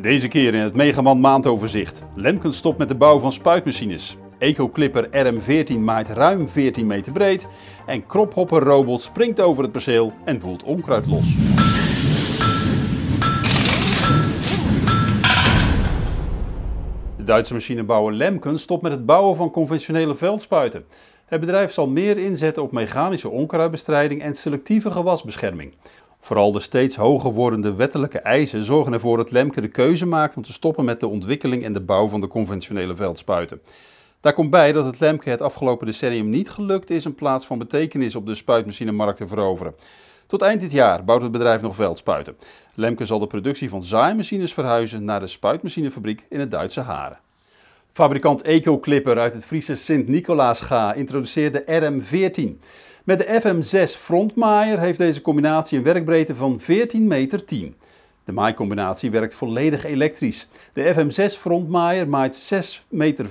Deze keer in het Megaman maandoverzicht. Lemken stopt met de bouw van spuitmachines. Eco-clipper RM14 maait ruim 14 meter breed. En krophopper robot springt over het perceel en voelt onkruid los. De Duitse machinebouwer Lemken stopt met het bouwen van conventionele veldspuiten. Het bedrijf zal meer inzetten op mechanische onkruidbestrijding en selectieve gewasbescherming. Vooral de steeds hoger wordende wettelijke eisen zorgen ervoor dat Lemke de keuze maakt om te stoppen met de ontwikkeling en de bouw van de conventionele veldspuiten. Daar komt bij dat het Lemke het afgelopen decennium niet gelukt is een plaats van betekenis op de spuitmachinemarkt te veroveren. Tot eind dit jaar bouwt het bedrijf nog veldspuiten. Lemke zal de productie van zaaimachines verhuizen naar de spuitmachinefabriek in het Duitse Haren. Fabrikant Eco-Clipper uit het Friese Sint-Nicolaasga introduceerde RM14. Met de FM6 frontmaaier heeft deze combinatie een werkbreedte van 14 meter 10. De maaicombinatie werkt volledig elektrisch. De FM6 frontmaaier maait 6,15 meter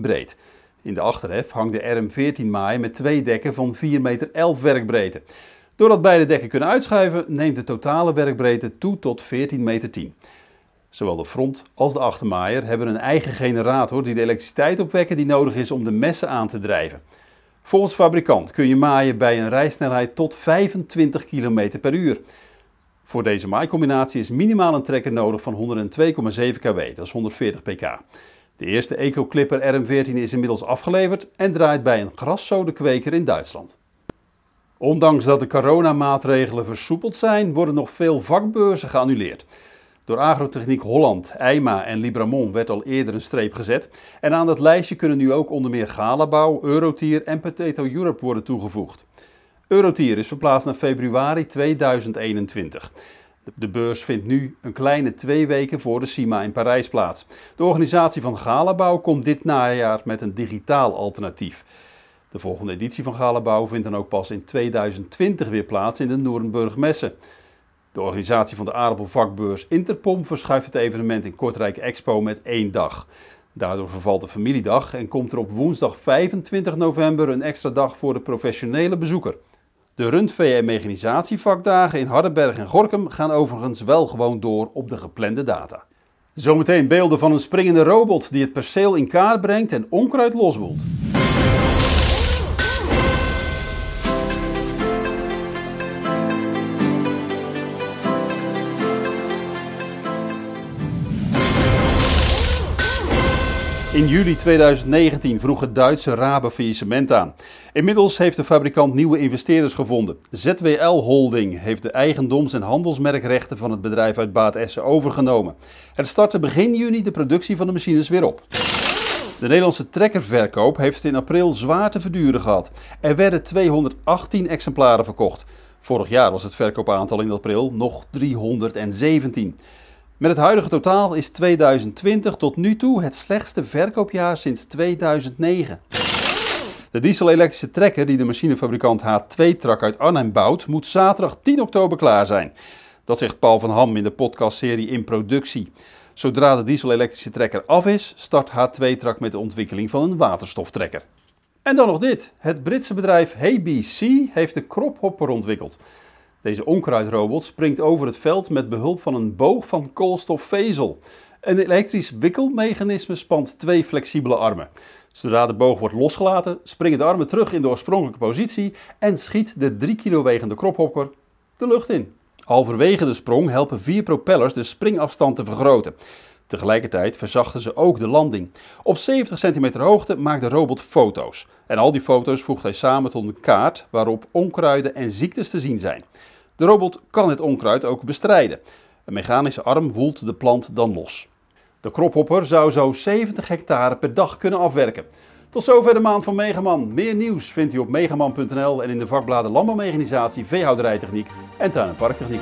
breed. In de achterhef hangt de RM14 maaier met twee dekken van 4,11 meter werkbreedte. Doordat beide dekken kunnen uitschuiven, neemt de totale werkbreedte toe tot 14,10 meter. Zowel de front als de achtermaaier hebben een eigen generator die de elektriciteit opwekken die nodig is om de messen aan te drijven. Volgens fabrikant kun je maaien bij een rijsnelheid tot 25 km per uur. Voor deze maaicombinatie is minimaal een trekker nodig van 102,7 kW, dat is 140 pk. De eerste Eco-Clipper RM14 is inmiddels afgeleverd en draait bij een grasszodekweker in Duitsland. Ondanks dat de coronamaatregelen versoepeld zijn, worden nog veel vakbeurzen geannuleerd. Door Agrotechniek Holland, EIMA en Libramon werd al eerder een streep gezet. En aan dat lijstje kunnen nu ook onder meer Galabouw, Eurotier en Potato Europe worden toegevoegd. Eurotier is verplaatst naar februari 2021. De beurs vindt nu een kleine twee weken voor de CIMA in Parijs plaats. De organisatie van Galabouw komt dit najaar met een digitaal alternatief. De volgende editie van Galabouw vindt dan ook pas in 2020 weer plaats in de Nuremberg Messe. De organisatie van de aardappelvakbeurs Interpom verschuift het evenement in Kortrijk Expo met één dag. Daardoor vervalt de familiedag en komt er op woensdag 25 november een extra dag voor de professionele bezoeker. De rundvee- en mechanisatievakdagen in Hardenberg en Gorkum gaan overigens wel gewoon door op de geplande data. Zometeen beelden van een springende robot die het perceel in kaart brengt en onkruid loswoelt. In juli 2019 vroeg het Duitse Rabe faillissement aan. Inmiddels heeft de fabrikant nieuwe investeerders gevonden. ZWL Holding heeft de eigendoms- en handelsmerkrechten van het bedrijf uit Baat Essen overgenomen. Het startte begin juni de productie van de machines weer op. De Nederlandse trekkerverkoop heeft in april zwaar te verduren gehad. Er werden 218 exemplaren verkocht. Vorig jaar was het verkoopaantal in april nog 317. Met het huidige totaal is 2020 tot nu toe het slechtste verkoopjaar sinds 2009. De diesel-elektrische trekker die de machinefabrikant H2-Trak uit Arnhem bouwt, moet zaterdag 10 oktober klaar zijn. Dat zegt Paul van Ham in de podcastserie In Productie. Zodra de diesel-elektrische trekker af is, start H2-Trak met de ontwikkeling van een waterstoftrekker. En dan nog dit. Het Britse bedrijf HBC heeft de krophopper ontwikkeld. Deze onkruidrobot springt over het veld met behulp van een boog van koolstofvezel. Een elektrisch wikkelmechanisme spant twee flexibele armen. Zodra de boog wordt losgelaten, springen de armen terug in de oorspronkelijke positie en schiet de 3 kilo wegende krophopper de lucht in. Halverwege de sprong helpen vier propellers de springafstand te vergroten. Tegelijkertijd verzachten ze ook de landing. Op 70 centimeter hoogte maakt de robot foto's. En al die foto's voegt hij samen tot een kaart waarop onkruiden en ziektes te zien zijn. De robot kan het onkruid ook bestrijden. Een mechanische arm woelt de plant dan los. De krophopper zou zo 70 hectare per dag kunnen afwerken. Tot zover de maand van Megaman. Meer nieuws vindt u op megaman.nl en in de vakbladen Landbouwmechanisatie, Veehouderijtechniek en Tuin- en Parktechniek.